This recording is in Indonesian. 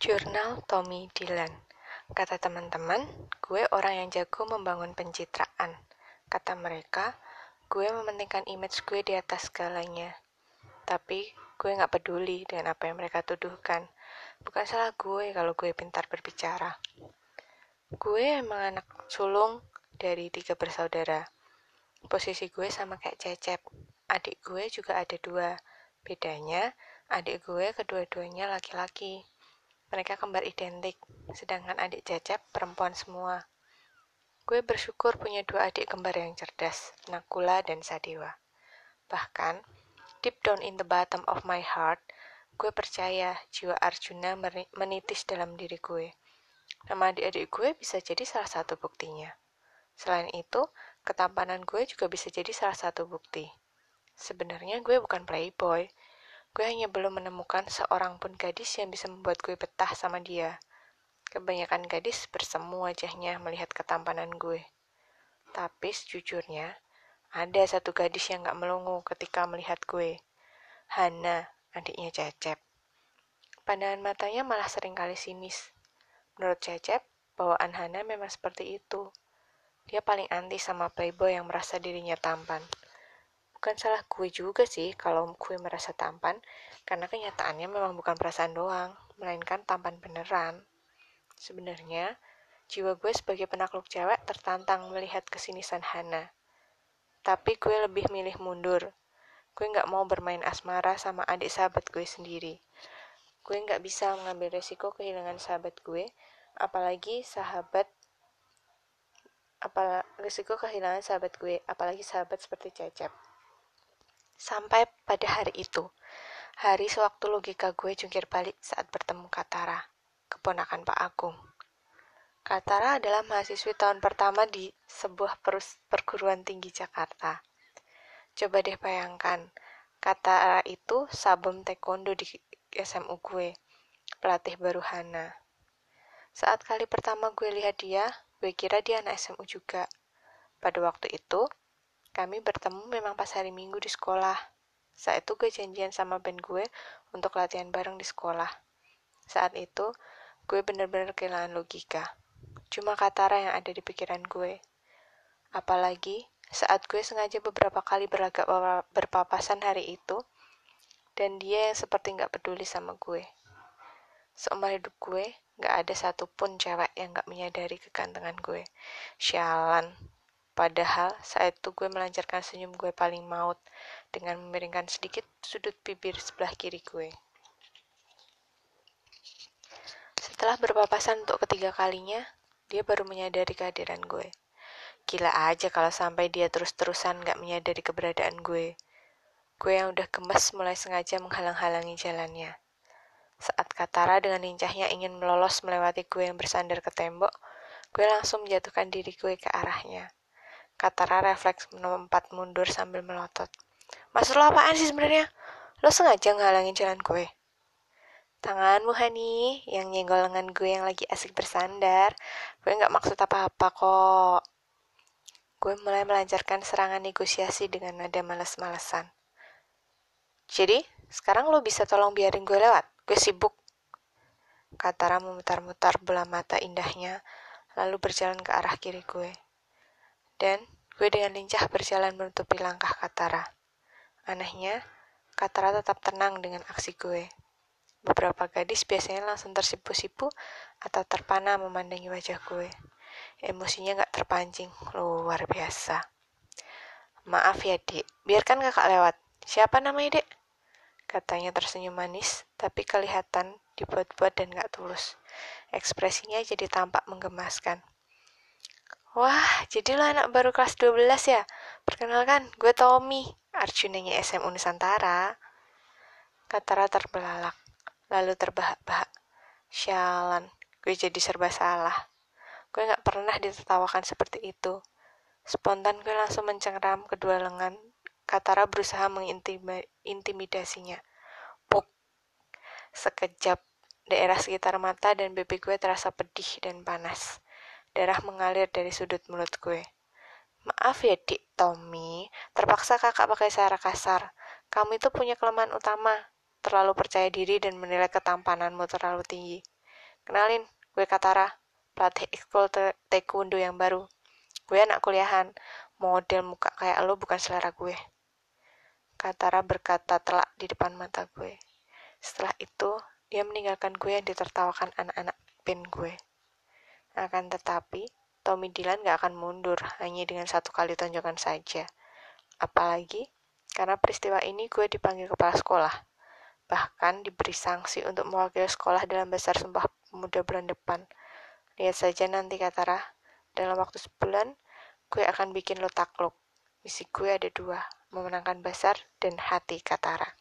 Jurnal Tommy Dylan Kata teman-teman, gue orang yang jago membangun pencitraan. Kata mereka, gue mementingkan image gue di atas segalanya. Tapi, gue gak peduli dengan apa yang mereka tuduhkan. Bukan salah gue kalau gue pintar berbicara. Gue emang anak sulung dari tiga bersaudara. Posisi gue sama kayak Cecep. Adik gue juga ada dua. Bedanya, adik gue kedua-duanya laki-laki. Mereka kembar identik, sedangkan adik Cecep perempuan semua. Gue bersyukur punya dua adik kembar yang cerdas, Nakula dan Sadewa. Bahkan, deep down in the bottom of my heart, gue percaya jiwa Arjuna menitis dalam diri gue. Nama adik-adik gue bisa jadi salah satu buktinya. Selain itu, ketampanan gue juga bisa jadi salah satu bukti. Sebenarnya gue bukan playboy, Gue hanya belum menemukan seorang pun gadis yang bisa membuat gue betah sama dia. Kebanyakan gadis bersemu wajahnya melihat ketampanan gue. Tapi sejujurnya, ada satu gadis yang gak melongo ketika melihat gue. Hana, adiknya Cecep. Pandangan matanya malah sering kali sinis. Menurut Cecep, bawaan Hana memang seperti itu. Dia paling anti sama playboy yang merasa dirinya tampan. Bukan salah gue juga sih kalau gue merasa tampan, karena kenyataannya memang bukan perasaan doang, melainkan tampan beneran. Sebenarnya, jiwa gue sebagai penakluk cewek tertantang melihat kesinisan Hana. Tapi gue lebih milih mundur. Gue nggak mau bermain asmara sama adik sahabat gue sendiri. Gue nggak bisa mengambil resiko kehilangan sahabat gue, apalagi sahabat apalagi resiko kehilangan sahabat gue, apalagi sahabat seperti Cecep. Sampai pada hari itu, hari sewaktu logika gue jungkir balik saat bertemu Katara, keponakan Pak Agung. Katara adalah mahasiswi tahun pertama di sebuah perguruan tinggi Jakarta. Coba deh bayangkan, Katara itu sabum taekwondo di SMU gue, pelatih baru Hana. Saat kali pertama gue lihat dia, gue kira dia anak SMU juga. Pada waktu itu, kami bertemu memang pas hari minggu di sekolah. Saat itu gue janjian sama band gue untuk latihan bareng di sekolah. Saat itu, gue bener-bener kehilangan logika. Cuma Katara yang ada di pikiran gue. Apalagi saat gue sengaja beberapa kali berlagak berpapasan hari itu, dan dia yang seperti nggak peduli sama gue. Seumur hidup gue, nggak ada satupun cewek yang nggak menyadari kegantengan gue. Sialan, Padahal saat itu gue melancarkan senyum gue paling maut dengan memiringkan sedikit sudut bibir sebelah kiri gue. Setelah berpapasan untuk ketiga kalinya, dia baru menyadari kehadiran gue. Gila aja kalau sampai dia terus-terusan gak menyadari keberadaan gue. Gue yang udah gemes mulai sengaja menghalang-halangi jalannya. Saat Katara dengan lincahnya ingin melolos melewati gue yang bersandar ke tembok, gue langsung menjatuhkan diri gue ke arahnya. Katara refleks melompat mundur sambil melotot. Maksud lo apaan sih sebenarnya? Lo sengaja ngalangin jalan gue? Tanganmu, Hani, yang nyenggol lengan gue yang lagi asik bersandar. Gue gak maksud apa-apa kok. Gue mulai melancarkan serangan negosiasi dengan nada males-malesan. Jadi, sekarang lo bisa tolong biarin gue lewat? Gue sibuk. Katara memutar-mutar bola mata indahnya, lalu berjalan ke arah kiri gue. Dan gue dengan lincah berjalan menutupi langkah Katara. Anehnya, Katara tetap tenang dengan aksi gue. Beberapa gadis biasanya langsung tersipu-sipu atau terpana memandangi wajah gue. Emosinya gak terpancing, luar biasa. Maaf ya, Dik. Biarkan kakak lewat. Siapa namanya, Dek? Katanya tersenyum manis, tapi kelihatan dibuat-buat dan gak tulus. Ekspresinya jadi tampak menggemaskan. Wah, jadi lo anak baru kelas 12 ya? Perkenalkan, gue Tommy, Arjunanya SMU Nusantara. Katara terbelalak, lalu terbahak-bahak. Sialan, gue jadi serba salah. Gue gak pernah ditertawakan seperti itu. Spontan gue langsung mencengram kedua lengan. Katara berusaha mengintimidasinya. Puk. Sekejap, daerah sekitar mata dan bibir gue terasa pedih dan panas. Darah mengalir dari sudut mulut gue. Maaf ya, Dik Tommy. Terpaksa kakak pakai cara kasar. Kamu itu punya kelemahan utama. Terlalu percaya diri dan menilai ketampananmu terlalu tinggi. Kenalin, gue Katara, pelatih ekskul taekwondo yang baru. Gue anak kuliahan, model muka kayak lo bukan selera gue. Katara berkata telak di depan mata gue. Setelah itu, dia meninggalkan gue yang ditertawakan anak-anak band gue. Akan tetapi, Tommy Dylan gak akan mundur hanya dengan satu kali tonjokan saja. Apalagi, karena peristiwa ini gue dipanggil kepala sekolah. Bahkan diberi sanksi untuk mewakili sekolah dalam besar sumpah pemuda bulan depan. Lihat saja nanti kata Rah, dalam waktu sebulan, gue akan bikin lo takluk. Misi gue ada dua, memenangkan besar dan hati Katara.